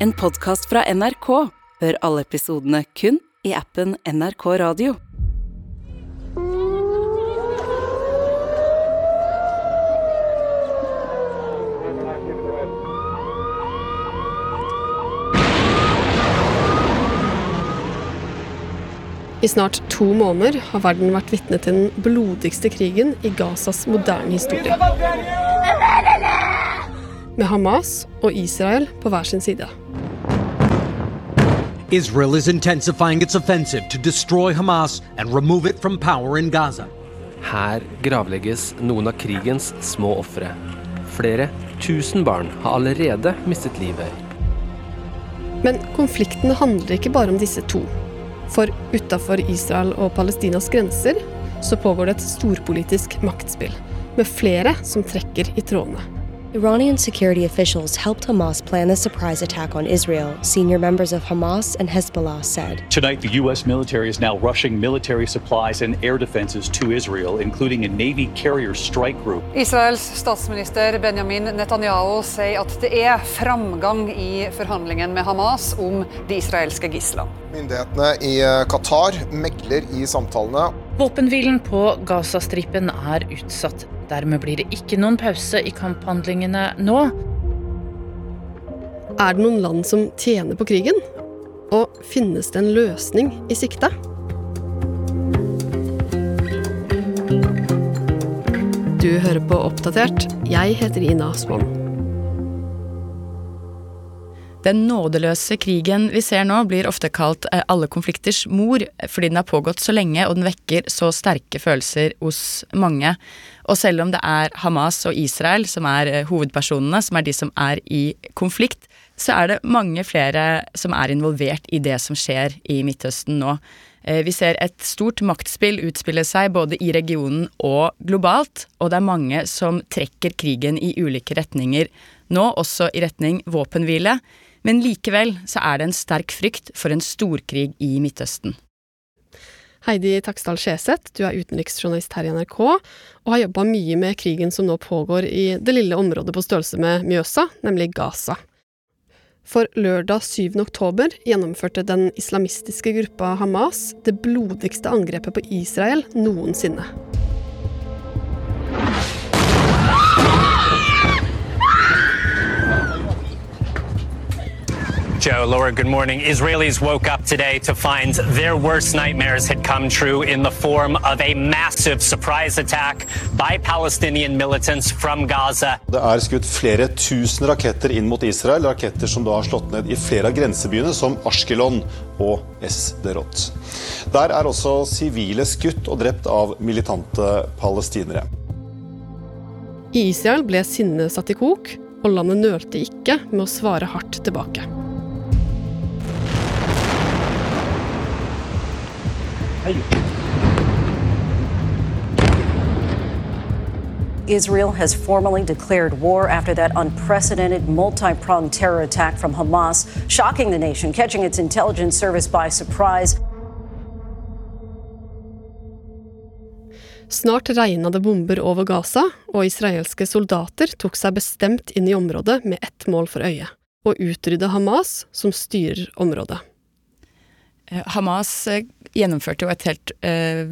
En podkast fra NRK. Hør alle episodene kun i appen NRK Radio. I snart to måneder har verden vært vitne til den blodigste krigen i Gazas moderne historie. Med Hamas og Israel på hver sin side. Israel is intensifying its offensive to destroy Hamas and remove it from power in Gaza. Her gravlegges noen av krigens små ofre. Flere tusen barn har allerede mistet livet. Men konfliktene handler ikke bare om disse to. For utafor Israel og Palestinas grenser så pågår det et storpolitisk maktspill, med flere som trekker i trådene. Iranian security officials helped Hamas plan the surprise attack on Israel, senior members of Hamas and Hezbollah said. Tonight, the U.S. military is now rushing military supplies and air defenses to Israel, including a Navy carrier strike group. Israels statsminister Benjamin Netanyahu sier at det er framgang i forhandlingen med Hamas om de israelske gislene. Myndighetene i Qatar megler i samtalene. Våpenhvilen på Gazastripen er utsatt. Dermed blir det ikke noen pause i kamphandlingene nå. Er det noen land som tjener på krigen? Og finnes det en løsning i sikte? Du hører på Oppdatert. Jeg heter Ina Swann. Den nådeløse krigen vi ser nå, blir ofte kalt alle konflikters mor, fordi den har pågått så lenge og den vekker så sterke følelser hos mange. Og selv om det er Hamas og Israel som er hovedpersonene, som er de som er i konflikt, så er det mange flere som er involvert i det som skjer i Midtøsten nå. Vi ser et stort maktspill utspille seg både i regionen og globalt, og det er mange som trekker krigen i ulike retninger, nå også i retning våpenhvile. Men likevel så er det en sterk frykt for en storkrig i Midtøsten. Heidi Taksdal Skjeseth, du er utenriksjournalist her i NRK, og har jobba mye med krigen som nå pågår i det lille området på størrelse med Mjøsa, nemlig Gaza. For lørdag 7. oktober gjennomførte den islamistiske gruppa Hamas det blodigste angrepet på Israel noensinne. Joe, Laura, good morning. Israelis woke up today to find their worst nightmares had come true in the form of a massive surprise attack by Palestinian militants from Gaza. Det er skutt flere tusen raketter inn mot Israel, raketter som da har slått ned i flere av grensebyene, som Ashkelon og Esderot. Der er også sivile skutt og drept av militante palestinere. I Israel ble sinnet satt i kok, og landet nølte ikke med å svare hardt tilbake. Israel has formally declared war after that unprecedented multi pronged terror attack from Hamas, shocking the nation, catching its intelligence service by surprise. Snart regna det bomber over Gaza, og israelske soldater tok seg bestemt inn i området med ett mål for øye å utrydde Hamas, som styrer området. Hamas gjennomførte jo et helt eh,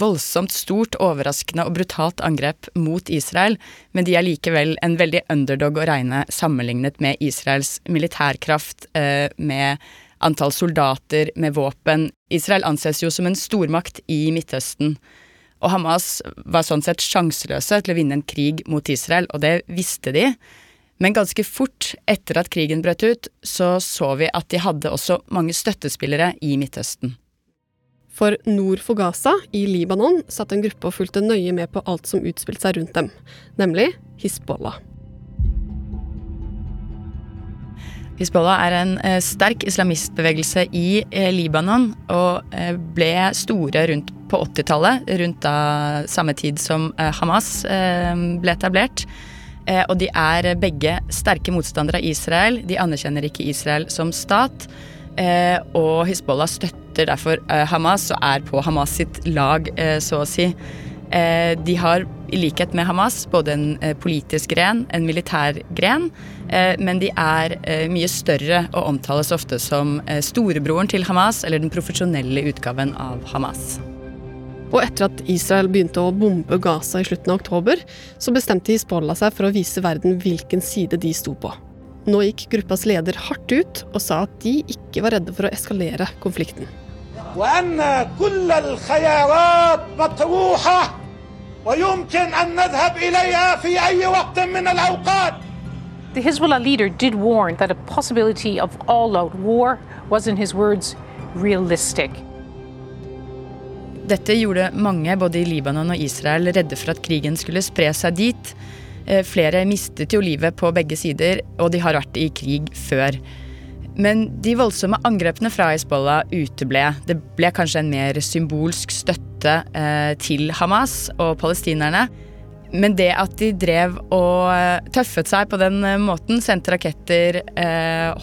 voldsomt stort, overraskende og brutalt angrep mot Israel, men de er likevel en veldig underdog å regne sammenlignet med Israels militærkraft, eh, med antall soldater, med våpen. Israel anses jo som en stormakt i Midtøsten. Og Hamas var sånn sett sjanseløse til å vinne en krig mot Israel, og det visste de. Men ganske fort etter at krigen brøt ut, så så vi at de hadde også mange støttespillere i Midtøsten. For nord for Gaza, i Libanon, satt en gruppe og fulgte nøye med på alt som utspilte seg rundt dem, nemlig Hizbollah. Hizbollah er en eh, sterk islamistbevegelse i eh, Libanon og eh, ble store rundt på 80-tallet, rundt da samme tid som Hamas ble etablert. Og de er begge sterke motstandere av Israel. De anerkjenner ikke Israel som stat. Og Hizbollah støtter derfor Hamas og er på Hamas sitt lag, så å si. De har i likhet med Hamas både en eh, politisk gren, en militær gren, eh, men de er eh, mye større og omtales ofte som storebroren til Hamas, eller den profesjonelle utgaven av Hamas. Og etter at Israel begynte å bombe Gaza i slutten av oktober, så bestemte Hizbollah seg for å vise verden hvilken side de sto på. Nå gikk gruppas leder hardt ut og sa at de ikke var redde for å eskalere konflikten. The Hezbollah leader did warn that a possibility of all-out war was, in his words, realistic. Dette gjorde mange, både i Libanon og Israel, redde for at krigen skulle spre seg dit. Eh, flere mistet jo livet på begge sider, og de har vært i krig før. Men de voldsomme angrepene fra Hizbollah uteble. Det ble kanskje en mer symbolsk støtte eh, til Hamas og palestinerne. Men det at de drev og eh, tøffet seg på den måten, sendte raketter,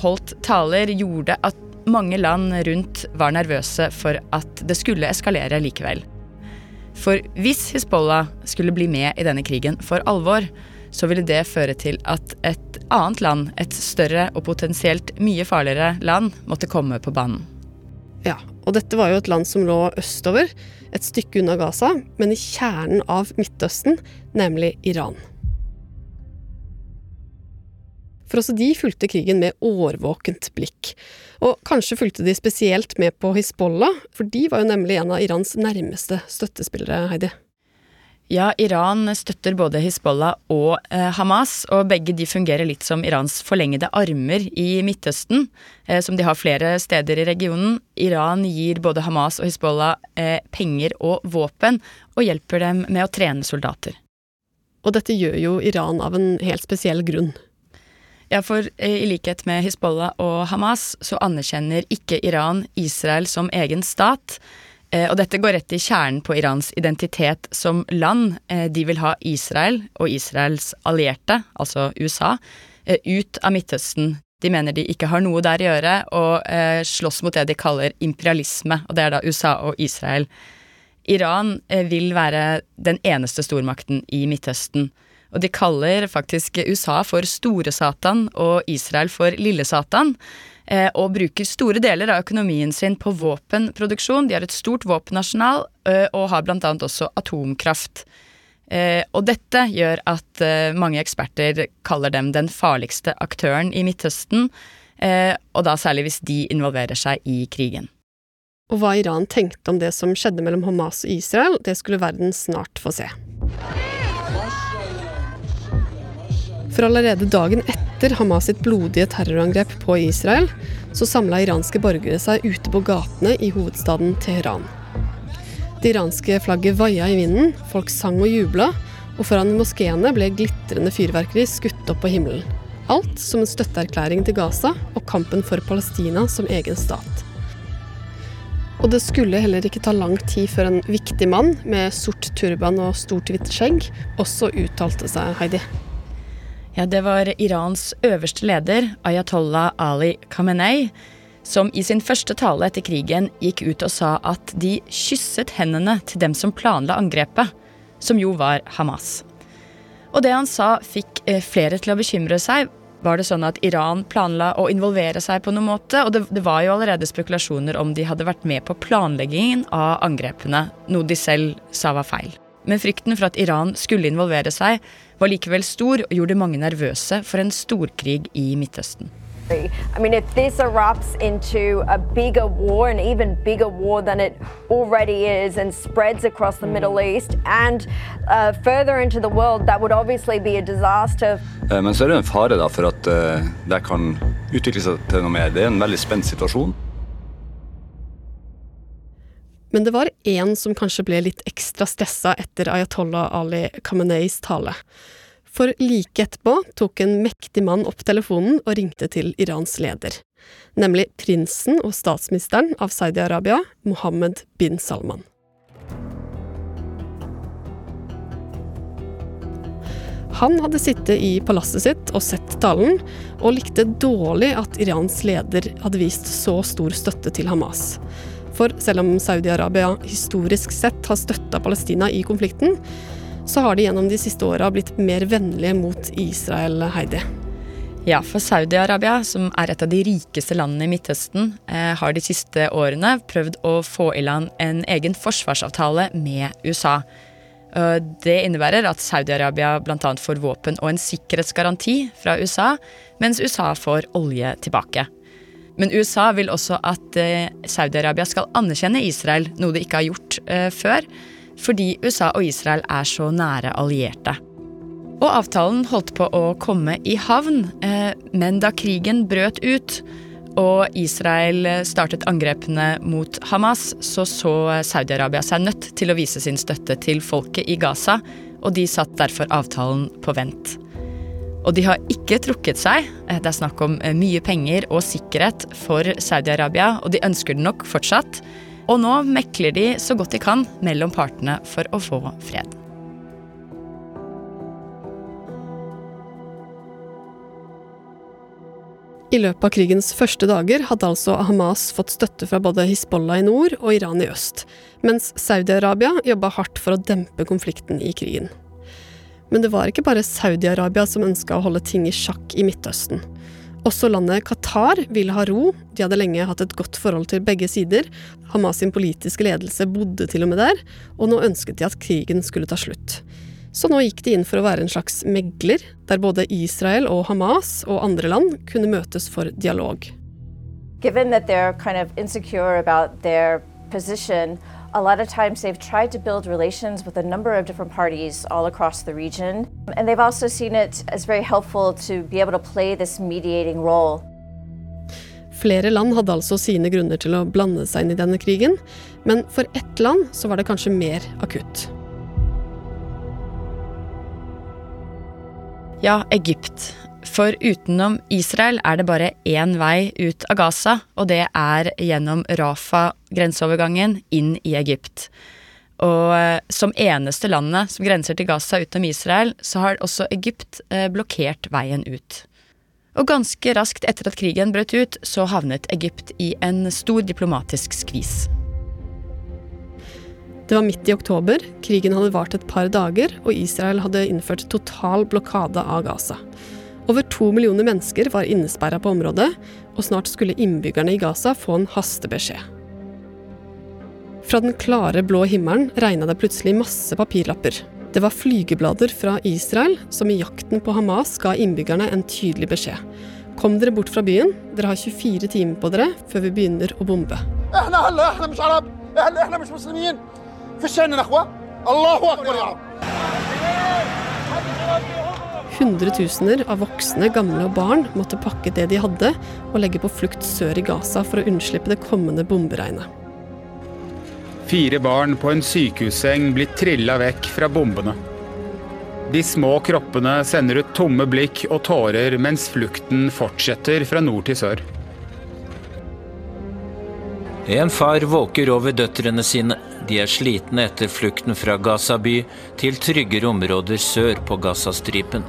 holdt taler, gjorde at mange land rundt var nervøse for at det skulle eskalere likevel. For hvis Hizbollah skulle bli med i denne krigen for alvor, så ville det føre til at et annet land, et større og potensielt mye farligere land, måtte komme på banen. Ja, og dette var jo et land som lå østover, et stykke unna Gaza, men i kjernen av Midtøsten, nemlig Iran. For også de fulgte krigen med årvåkent blikk. Og kanskje fulgte de spesielt med på Hizbollah, for de var jo nemlig en av Irans nærmeste støttespillere, Heidi. Ja, Iran støtter både Hizbollah og eh, Hamas, og begge de fungerer litt som Irans forlengede armer i Midtøsten, eh, som de har flere steder i regionen. Iran gir både Hamas og Hizbollah eh, penger og våpen, og hjelper dem med å trene soldater. Og dette gjør jo Iran av en helt spesiell grunn. Ja, for eh, i likhet med Hizbollah og Hamas så anerkjenner ikke Iran Israel som egen stat. Eh, og dette går rett i kjernen på Irans identitet som land. Eh, de vil ha Israel og Israels allierte, altså USA, ut av Midtøsten. De mener de ikke har noe der å gjøre, og slåss mot det de kaller imperialisme, og det er da USA og Israel. Iran vil være den eneste stormakten i Midtøsten. Og de kaller faktisk USA for Store-Satan og Israel for Lille-Satan. Eh, og bruker store deler av økonomien sin på våpenproduksjon. De har et stort våpennasjonal eh, og har bl.a. også atomkraft. Eh, og dette gjør at mange eksperter kaller dem den farligste aktøren i Midtøsten, og da særlig hvis de involverer seg i krigen. Og hva Iran tenkte om det som skjedde mellom Hamas og Israel, det skulle verden snart få se. For allerede dagen etter Hamas sitt blodige terrorangrep på Israel, så samla iranske borgere seg ute på gatene i hovedstaden Teheran. Det iranske flagget vaia i vinden, folk sang og jubla, og foran moskeene ble glitrende fyrverkeri skutt opp på himmelen. Alt som en støtteerklæring til Gaza og kampen for Palestina som egen stat. Og det skulle heller ikke ta lang tid før en viktig mann med sort turban og stort hvitt skjegg også uttalte seg, Heidi. Ja, det var Irans øverste leder, Ayatollah Ali Khamenei, som i sin første tale etter krigen gikk ut og sa at de kysset hendene til dem som planla angrepet, som jo var Hamas. Og det han sa fikk eh, flere til å bekymre seg. Var det sånn at Iran planla å involvere seg på noen måte? Og det, det var jo allerede spekulasjoner om de hadde vært med på planleggingen av angrepene, noe de selv sa var feil. Men frykten for at Iran skulle involvere seg, var likevel stor og gjorde mange nervøse for en storkrig i Midtøsten. I mean, if this erupts into a bigger war, an even bigger war than it already is, and spreads across the Middle East and uh, further into the world, that would obviously be a disaster. Eh, men så er det en fare da, for at uh, det kan utvikle seg til noe mer. Det er en veldig spent situasjon. Men det var én som kanskje ble litt ekstra stressa etter Ayatollah Ali Khameneis tale. For like etterpå tok en mektig mann opp telefonen og ringte til Irans leder. Nemlig prinsen og statsministeren av Saudi-Arabia, Mohammed bin Salman. Han hadde sittet i palasset sitt og sett talen, og likte dårlig at Irans leder hadde vist så stor støtte til Hamas. For selv om Saudi-Arabia historisk sett har støtta Palestina i konflikten, så har de gjennom de siste åra blitt mer vennlige mot Israel, Heidi. Ja, for Saudi-Arabia, som er et av de rikeste landene i Midtøsten, eh, har de siste årene prøvd å få i land en egen forsvarsavtale med USA. Det innebærer at Saudi-Arabia bl.a. får våpen og en sikkerhetsgaranti fra USA, mens USA får olje tilbake. Men USA vil også at eh, Saudi-Arabia skal anerkjenne Israel, noe de ikke har gjort eh, før, fordi USA og Israel er så nære allierte. Og avtalen holdt på å komme i havn, eh, men da krigen brøt ut og Israel startet angrepene mot Hamas, så så Saudi-Arabia seg nødt til å vise sin støtte til folket i Gaza, og de satt derfor avtalen på vent. Og de har ikke trukket seg. Eh, det er snakk om eh, mye penger og sikkerhet for Saudi-Arabia, og de ønsker det nok fortsatt. Og nå mekler de så godt de kan mellom partene for å få fred. I løpet av krigens første dager hadde altså Hamas fått støtte fra både Hizbollah i nord og Iran i øst, mens Saudi-Arabia jobba hardt for å dempe konflikten i krigen. Men det var ikke bare Saudi-Arabia som ønska å holde ting i sjakk i Midtøsten. Også landet Qatar ville ha ro, de hadde lenge hatt et godt forhold til begge sider, Hamas sin politiske ledelse bodde til og med der, og nå ønsket de at krigen skulle ta slutt. Så nå gikk de inn for å være en slags megler, der både Israel og Hamas og andre land kunne møtes for dialog. Given that they're kind of insecure about their position, a lot of times they've tried to build relations with a number of different parties all across the region. And they've also seen it as very helpful to be able to play this mediating role. Flere land hadde altså sine grunner til å blande seg inn i denne krigen, men for ett land så var det kanskje mer akutt. Ja, Egypt. For utenom Israel er det bare én vei ut av Gaza, og det er gjennom Rafa, grenseovergangen, inn i Egypt. Og eh, som eneste landet som grenser til Gaza utenom Israel, så har også Egypt eh, blokkert veien ut. Og ganske raskt etter at krigen brøt ut, så havnet Egypt i en stor diplomatisk skvis. Det var midt i oktober, krigen hadde vart et par dager, og Israel hadde innført total blokade av Gaza. Over to millioner mennesker var innesperra på området, og snart skulle innbyggerne i Gaza få en hastebeskjed. Fra den klare, blå himmelen regna det plutselig masse papirlapper. Det var flygeblader fra Israel som i jakten på Hamas ga innbyggerne en tydelig beskjed. Kom dere bort fra byen, dere har 24 timer på dere før vi begynner å bombe. Hundretusener av voksne, gamle og barn måtte pakke det de hadde, og legge på flukt sør i Gaza for å unnslippe det kommende bomberegnet. Fire barn på en sykehusseng blir trilla vekk fra bombene. De små kroppene sender ut tomme blikk og tårer mens flukten fortsetter fra nord til sør. En far våker over døtrene sine. De er slitne etter flukten fra Gaza by til tryggere områder sør på Gazastripen.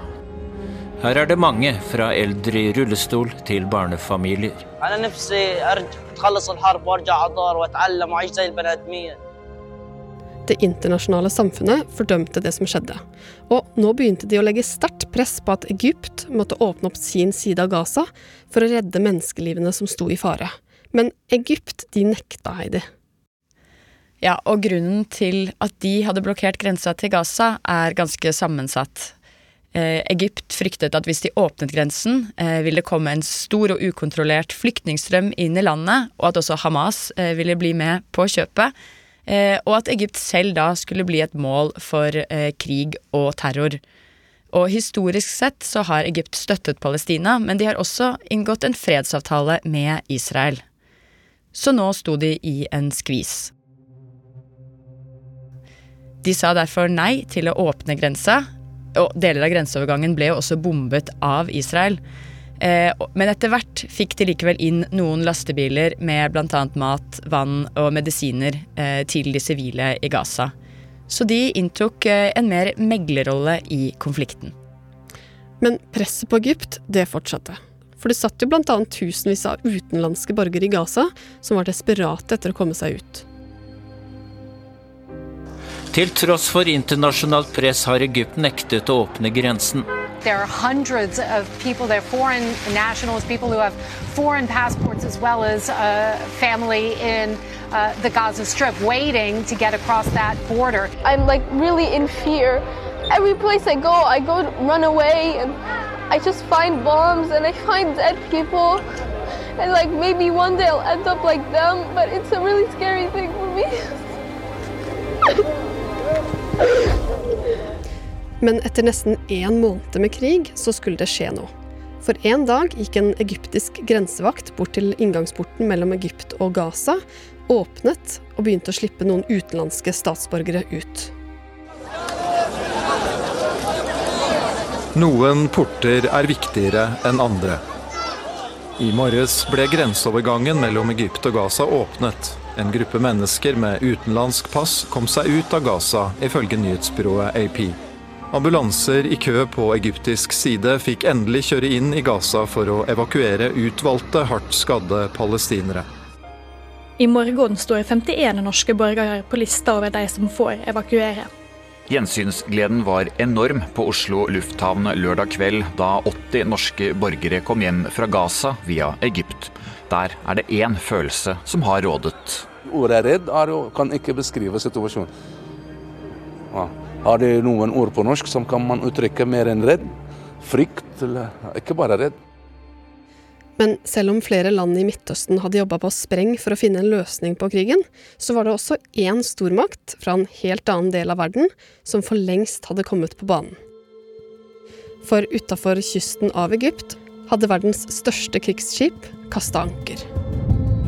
Her er det mange, fra eldre i rullestol til barnefamilier. Det internasjonale samfunnet fordømte det som skjedde, og nå begynte de å legge sterkt press på at Egypt måtte åpne opp sin side av Gaza for å redde menneskelivene som sto i fare. Men Egypt, de nekta Heidi. Ja, og grunnen til at de hadde blokkert grensa til Gaza, er ganske sammensatt. Eh, Egypt fryktet at hvis de åpnet grensen, eh, ville det komme en stor og ukontrollert flyktningstrøm inn i landet, og at også Hamas eh, ville bli med på kjøpet. Og at Egypt selv da skulle bli et mål for krig og terror. Og historisk sett så har Egypt støttet Palestina, men de har også inngått en fredsavtale med Israel så nå sto de i en skvis. De sa derfor nei til å åpne grensa, og deler av grenseovergangen ble jo også bombet av Israel. Eh, men etter hvert fikk de likevel inn noen lastebiler med bl.a. mat, vann og medisiner eh, til de sivile i Gaza. Så de inntok eh, en mer meglerrolle i konflikten. Men presset på Egypt, det fortsatte. For det satt jo bl.a. tusenvis av utenlandske borgere i Gaza som var desperate etter å komme seg ut. Til tross for internasjonalt press har Egypt nektet å åpne grensen. There are hundreds of people there, foreign nationals, people who have foreign passports, as well as uh, family in uh, the Gaza Strip waiting to get across that border. I'm like really in fear. Every place I go, I go run away and I just find bombs and I find dead people. And like maybe one day I'll end up like them, but it's a really scary thing for me. Men etter nesten én måned med krig, så skulle det skje noe. For en dag gikk en egyptisk grensevakt bort til inngangsporten mellom Egypt og Gaza, åpnet og begynte å slippe noen utenlandske statsborgere ut. Noen porter er viktigere enn andre. I morges ble grenseovergangen mellom Egypt og Gaza åpnet. En gruppe mennesker med utenlandsk pass kom seg ut av Gaza, ifølge nyhetsbyrået AP. Ambulanser i kø på egyptisk side fikk endelig kjøre inn i Gaza for å evakuere utvalgte, hardt skadde palestinere. I morgen står 51 norske borgere på lista over de som får evakuere. Gjensynsgleden var enorm på Oslo lufthavn lørdag kveld da 80 norske borgere kom hjem fra Gaza via Egypt. Der er det én følelse som har rådet. Ordet redd er, kan ikke beskrive situasjonen. Ja. Har det noen ord på norsk som kan man uttrykke mer enn redd? Frykt, eller ikke bare redd. Men selv om flere land i Midtøsten hadde jobba på spreng for å finne en løsning på krigen, så var det også én stormakt fra en helt annen del av verden som for lengst hadde kommet på banen. For utafor kysten av Egypt hadde verdens største krigsskip kasta anker.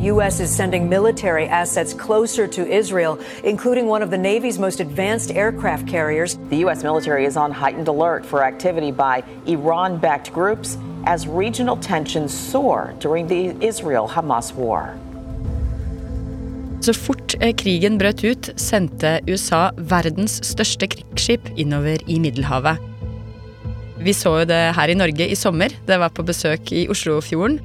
U.S. is sending military assets closer to Israel, including one of the Navy's most advanced aircraft carriers. The U.S. military is on heightened alert for activity by Iran backed groups as regional tensions soar during the Israel Hamas war. Så fort eh, krigen brøt ut, sendte USA verdens største krigsskip innover i Middelhavet. Vi så jo det her i Norge i sommer. Det var på besøk i Oslofjorden.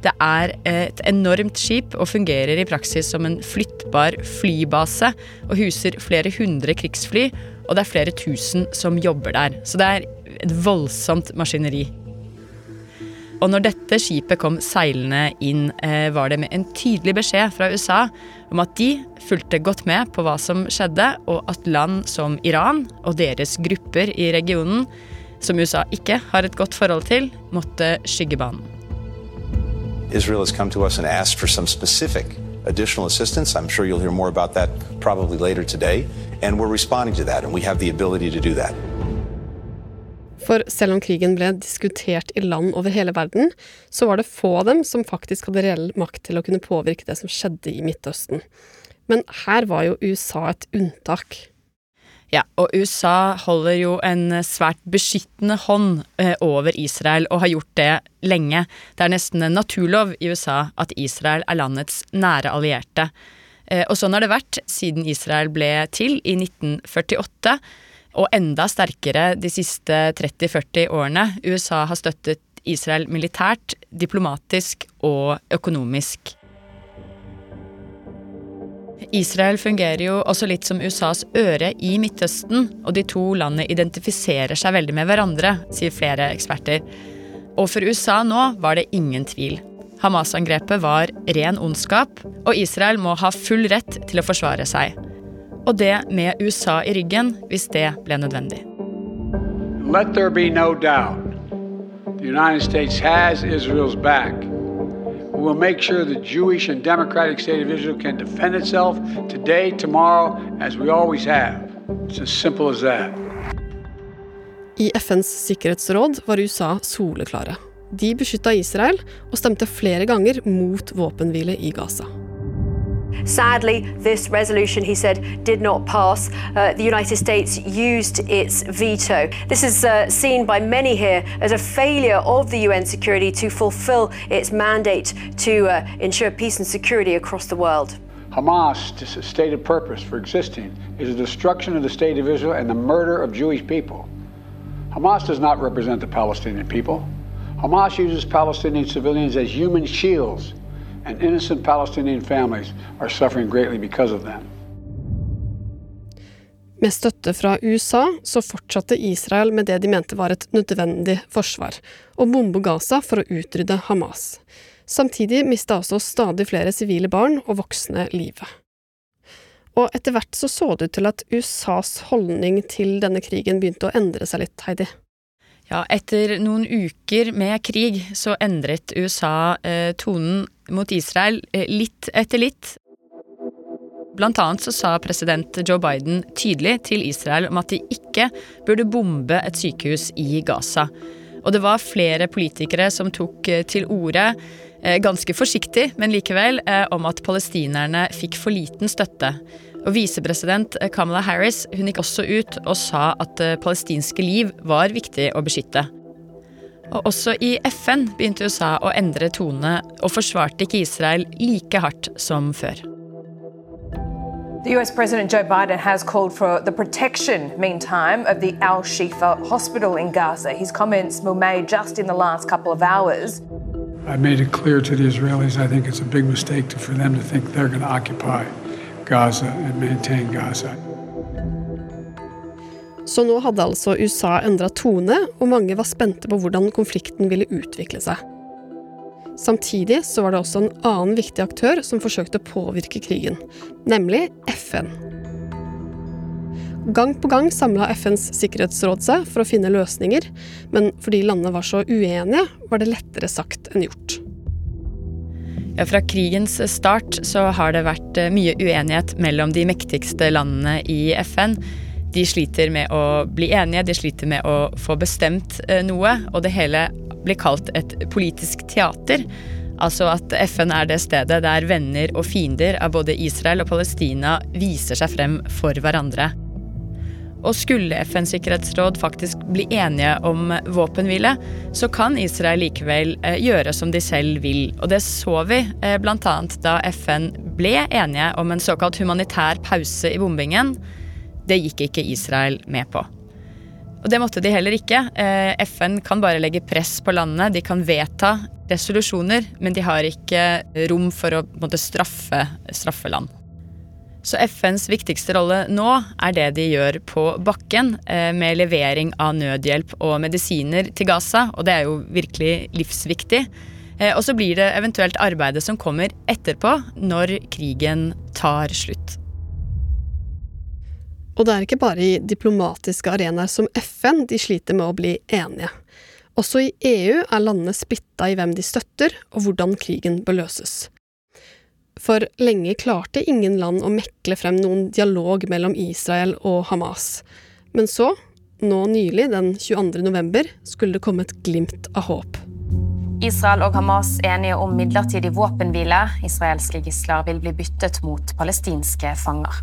Det er et enormt skip og fungerer i praksis som en flyttbar flybase og huser flere hundre krigsfly, og det er flere tusen som jobber der. Så det er et voldsomt maskineri. Og når dette skipet kom seilende inn, eh, var det med en tydelig beskjed fra USA om at de fulgte godt med på hva som skjedde, og at land som Iran og deres grupper i regionen, som USA ikke har et godt forhold til, måtte skygge banen. Israel has come to us and asked for some specific additional assistance. I'm sure you'll hear more about that probably later today. And we're responding to that, and we have the ability to do that. For selv om krigen ble diskutert i land over hele verden, så var det få av dem som faktisk hadde reell makt til å kunne påvirke det som skjedde i Midtøsten. Men her var jo USA et unntak. Ja, og USA holder jo en svært beskyttende hånd eh, over Israel, og har gjort det lenge. Det er nesten en naturlov i USA at Israel er landets nære allierte. Eh, og sånn har det vært siden Israel ble til i 1948, og enda sterkere de siste 30-40 årene. USA har støttet Israel militært, diplomatisk og økonomisk. Israel fungerer jo også litt som USAs øre i Midtøsten, og de to landene identifiserer seg veldig med hverandre, sier flere eksperter. Og for USA nå var det ingen tvil. Hamas-angrepet var ren ondskap, og Israel må ha full rett til å forsvare seg. Og det med USA i ryggen hvis det ble nødvendig. Let there be no doubt. The United States has Israel's back. We will make sure the Jewish and democratic state of Israel can defend itself today, tomorrow, as we always have. It's as simple as that. I FNs sikkerhetsråd var USA soleklare. De beskytta Israel og stemte flere ganger mot våpenhvile i Gaza. Sadly, this resolution, he said, did not pass. Uh, the United States used its veto. This is uh, seen by many here as a failure of the UN security to fulfill its mandate to uh, ensure peace and security across the world. Hamas' stated purpose for existing is the destruction of the state of Israel and the murder of Jewish people. Hamas does not represent the Palestinian people. Hamas uses Palestinian civilians as human shields and innocent Palestinian families are suffering greatly because of them. Med støtte fra USA så fortsatte Israel med det de mente var et nødvendig forsvar, å bombe Gaza for å utrydde Hamas. Samtidig mista også stadig flere sivile barn og voksne livet. Og etter hvert så så det ut til at USAs holdning til denne krigen begynte å endre seg litt, Heidi. Ja, etter noen uker med krig så endret USA eh, tonen mot Israel eh, litt etter litt. Blant annet så sa president Joe Biden tydelig til Israel om at de ikke burde bombe et sykehus i Gaza. Og det var flere politikere som tok eh, til orde, eh, ganske forsiktig, men likevel, eh, om at palestinerne fikk for liten støtte. Og Visepresident Kamala Harris hun gikk også ut og sa at palestinske liv var viktig å beskytte. Og også i FN begynte USA å endre tone og forsvarte ikke Israel like hardt som før. The US President Joe Biden has called for the protection, meantime, of the Al Shifa hospital in Gaza. His comments were made just in the last couple of hours. I made it clear to the Israelis I think it's a big mistake to, for them to think they're going to occupy Gaza and maintain Gaza. Så nå hadde altså USA endra tone, og mange var spente på hvordan konflikten ville utvikle seg. Samtidig så var det også en annen viktig aktør som forsøkte å påvirke krigen, nemlig FN. Gang på gang samla FNs sikkerhetsråd seg for å finne løsninger, men fordi landene var så uenige, var det lettere sagt enn gjort. Ja, fra krigens start så har det vært eh, mye uenighet mellom de mektigste landene i FN. De sliter med å bli enige, de sliter med å få bestemt eh, noe, og det hele blir kalt et politisk teater. Altså at FN er det stedet der venner og fiender av både Israel og Palestina viser seg frem for hverandre. Og skulle FNs sikkerhetsråd faktisk bli enige om våpenhvile, så kan Israel likevel eh, gjøre som de selv vil. Og det så vi eh, bl.a. da FN ble enige om en såkalt humanitær pause i bombingen. Det gikk ikke Israel med på. Og det måtte de heller ikke. Eh, FN kan bare legge press på landene. De kan vedta resolusjoner, men de har ikke rom for å måte, straffe, straffe. Så FNs viktigste rolle nå er det de gjør på bakken, eh, med levering av nødhjelp og medisiner til Gaza, og det er jo virkelig livsviktig. Eh, og så blir det eventuelt arbeidet som kommer etterpå, når krigen tar slutt. Og det er ikke bare i diplomatiske arenaer som FN de sliter med å bli enige. Også i EU er landene splitta i hvem de støtter, og hvordan krigen bør løses. For lenge klarte ingen land å mekle frem noen dialog mellom Israel og Hamas. Men så, nå nylig, den 22. november, skulle det komme et glimt av håp. Israel og Hamas enige om midlertidig våpenhvile. Israelske gisler vil bli byttet mot palestinske fanger.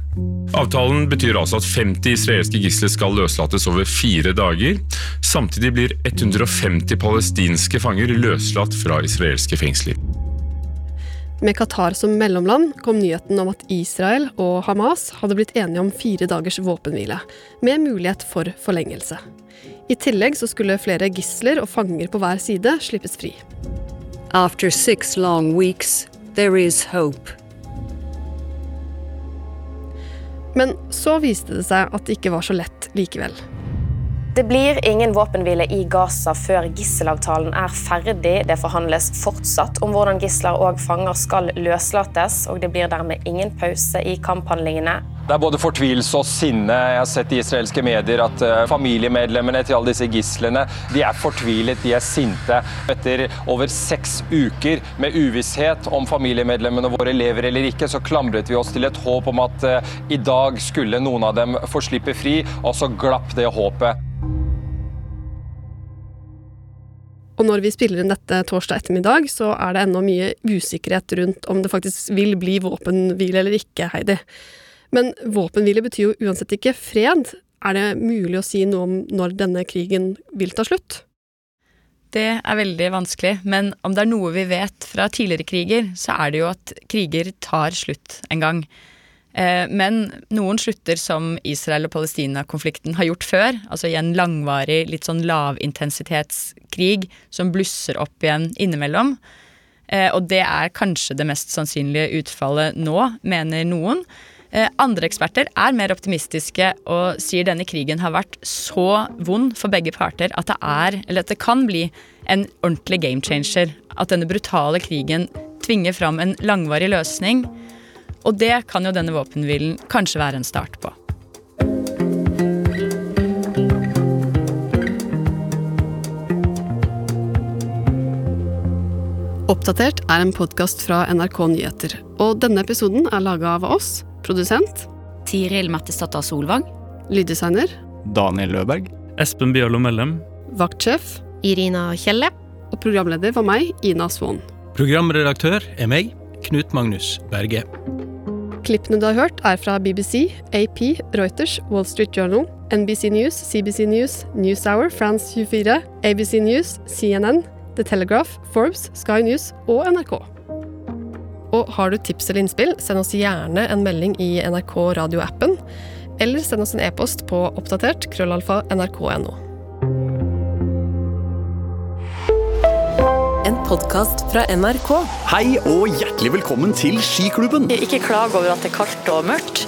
Avtalen betyr altså at 50 israelske gisler skal løslates over fire dager. Samtidig blir 150 palestinske fanger løslatt fra israelske fengsler. Med Qatar som mellomland kom nyheten om at Israel og Hamas hadde blitt enige om fire dagers våpenhvile, med mulighet for forlengelse. I tillegg så skulle flere gisler og fanger på hver side slippes fri. After six long weeks, there is hope. Men så viste det seg at det ikke var så lett likevel. Det blir ingen våpenhvile i Gaza før gisselavtalen er ferdig. Det forhandles fortsatt om hvordan gisler og fanger skal løslates, og det blir dermed ingen pause i kamphandlingene. Det er både fortvilelse og sinne. Jeg har sett i israelske medier at uh, familiemedlemmene til alle disse gislene de er fortvilet, de er sinte. Etter over seks uker med uvisshet om familiemedlemmene våre lever eller ikke, så klamret vi oss til et håp om at uh, i dag skulle noen av dem få slippe fri, og så glapp det håpet. Og når vi spiller inn dette torsdag ettermiddag, så er det ennå mye usikkerhet rundt om det faktisk vil bli våpenhvile eller ikke, Heidi. Men våpenhvile betyr jo uansett ikke fred. Er det mulig å si noe om når denne krigen vil ta slutt? Det er veldig vanskelig, men om det er noe vi vet fra tidligere kriger, så er det jo at kriger tar slutt en gang. Eh, men noen slutter som Israel- og Palestina-konflikten har gjort før, altså i en langvarig, litt sånn lavintensitetskrig som blusser opp igjen innimellom. Eh, og det er kanskje det mest sannsynlige utfallet nå, mener noen. Eh, andre eksperter er mer optimistiske og sier denne krigen har vært så vond for begge parter at det er, eller at det kan bli, en ordentlig game changer. At denne brutale krigen tvinger fram en langvarig løsning. Og det kan jo denne våpenhvilen kanskje være en start på. Oppdatert er en podkast fra NRK Nyheter. Og denne episoden er laga av oss, produsent Tiril Mattisdatter Solvang. Lyddesigner Daniel Løberg. Espen Bjørlo Mellem. Vaktsjef Irina Kjelle. Og programleder var meg, Ina Svaan. Programredaktør er meg, Knut Magnus Berge. Klippene du har hørt, er fra BBC, AP, Reuters, Wall Street Journal, NBC News, CBC News, NewsHour, France 24, ABC News, CNN, The Telegraph, Forbes, Sky News og NRK. Og har du tips eller innspill, send oss gjerne en melding i NRK radioappen, eller send oss en e-post på oppdatert krøllalfa nrk.no. En podkast fra NRK. Hei og hjertelig velkommen til Skiklubben. Ikke klag over at det er kaldt og mørkt,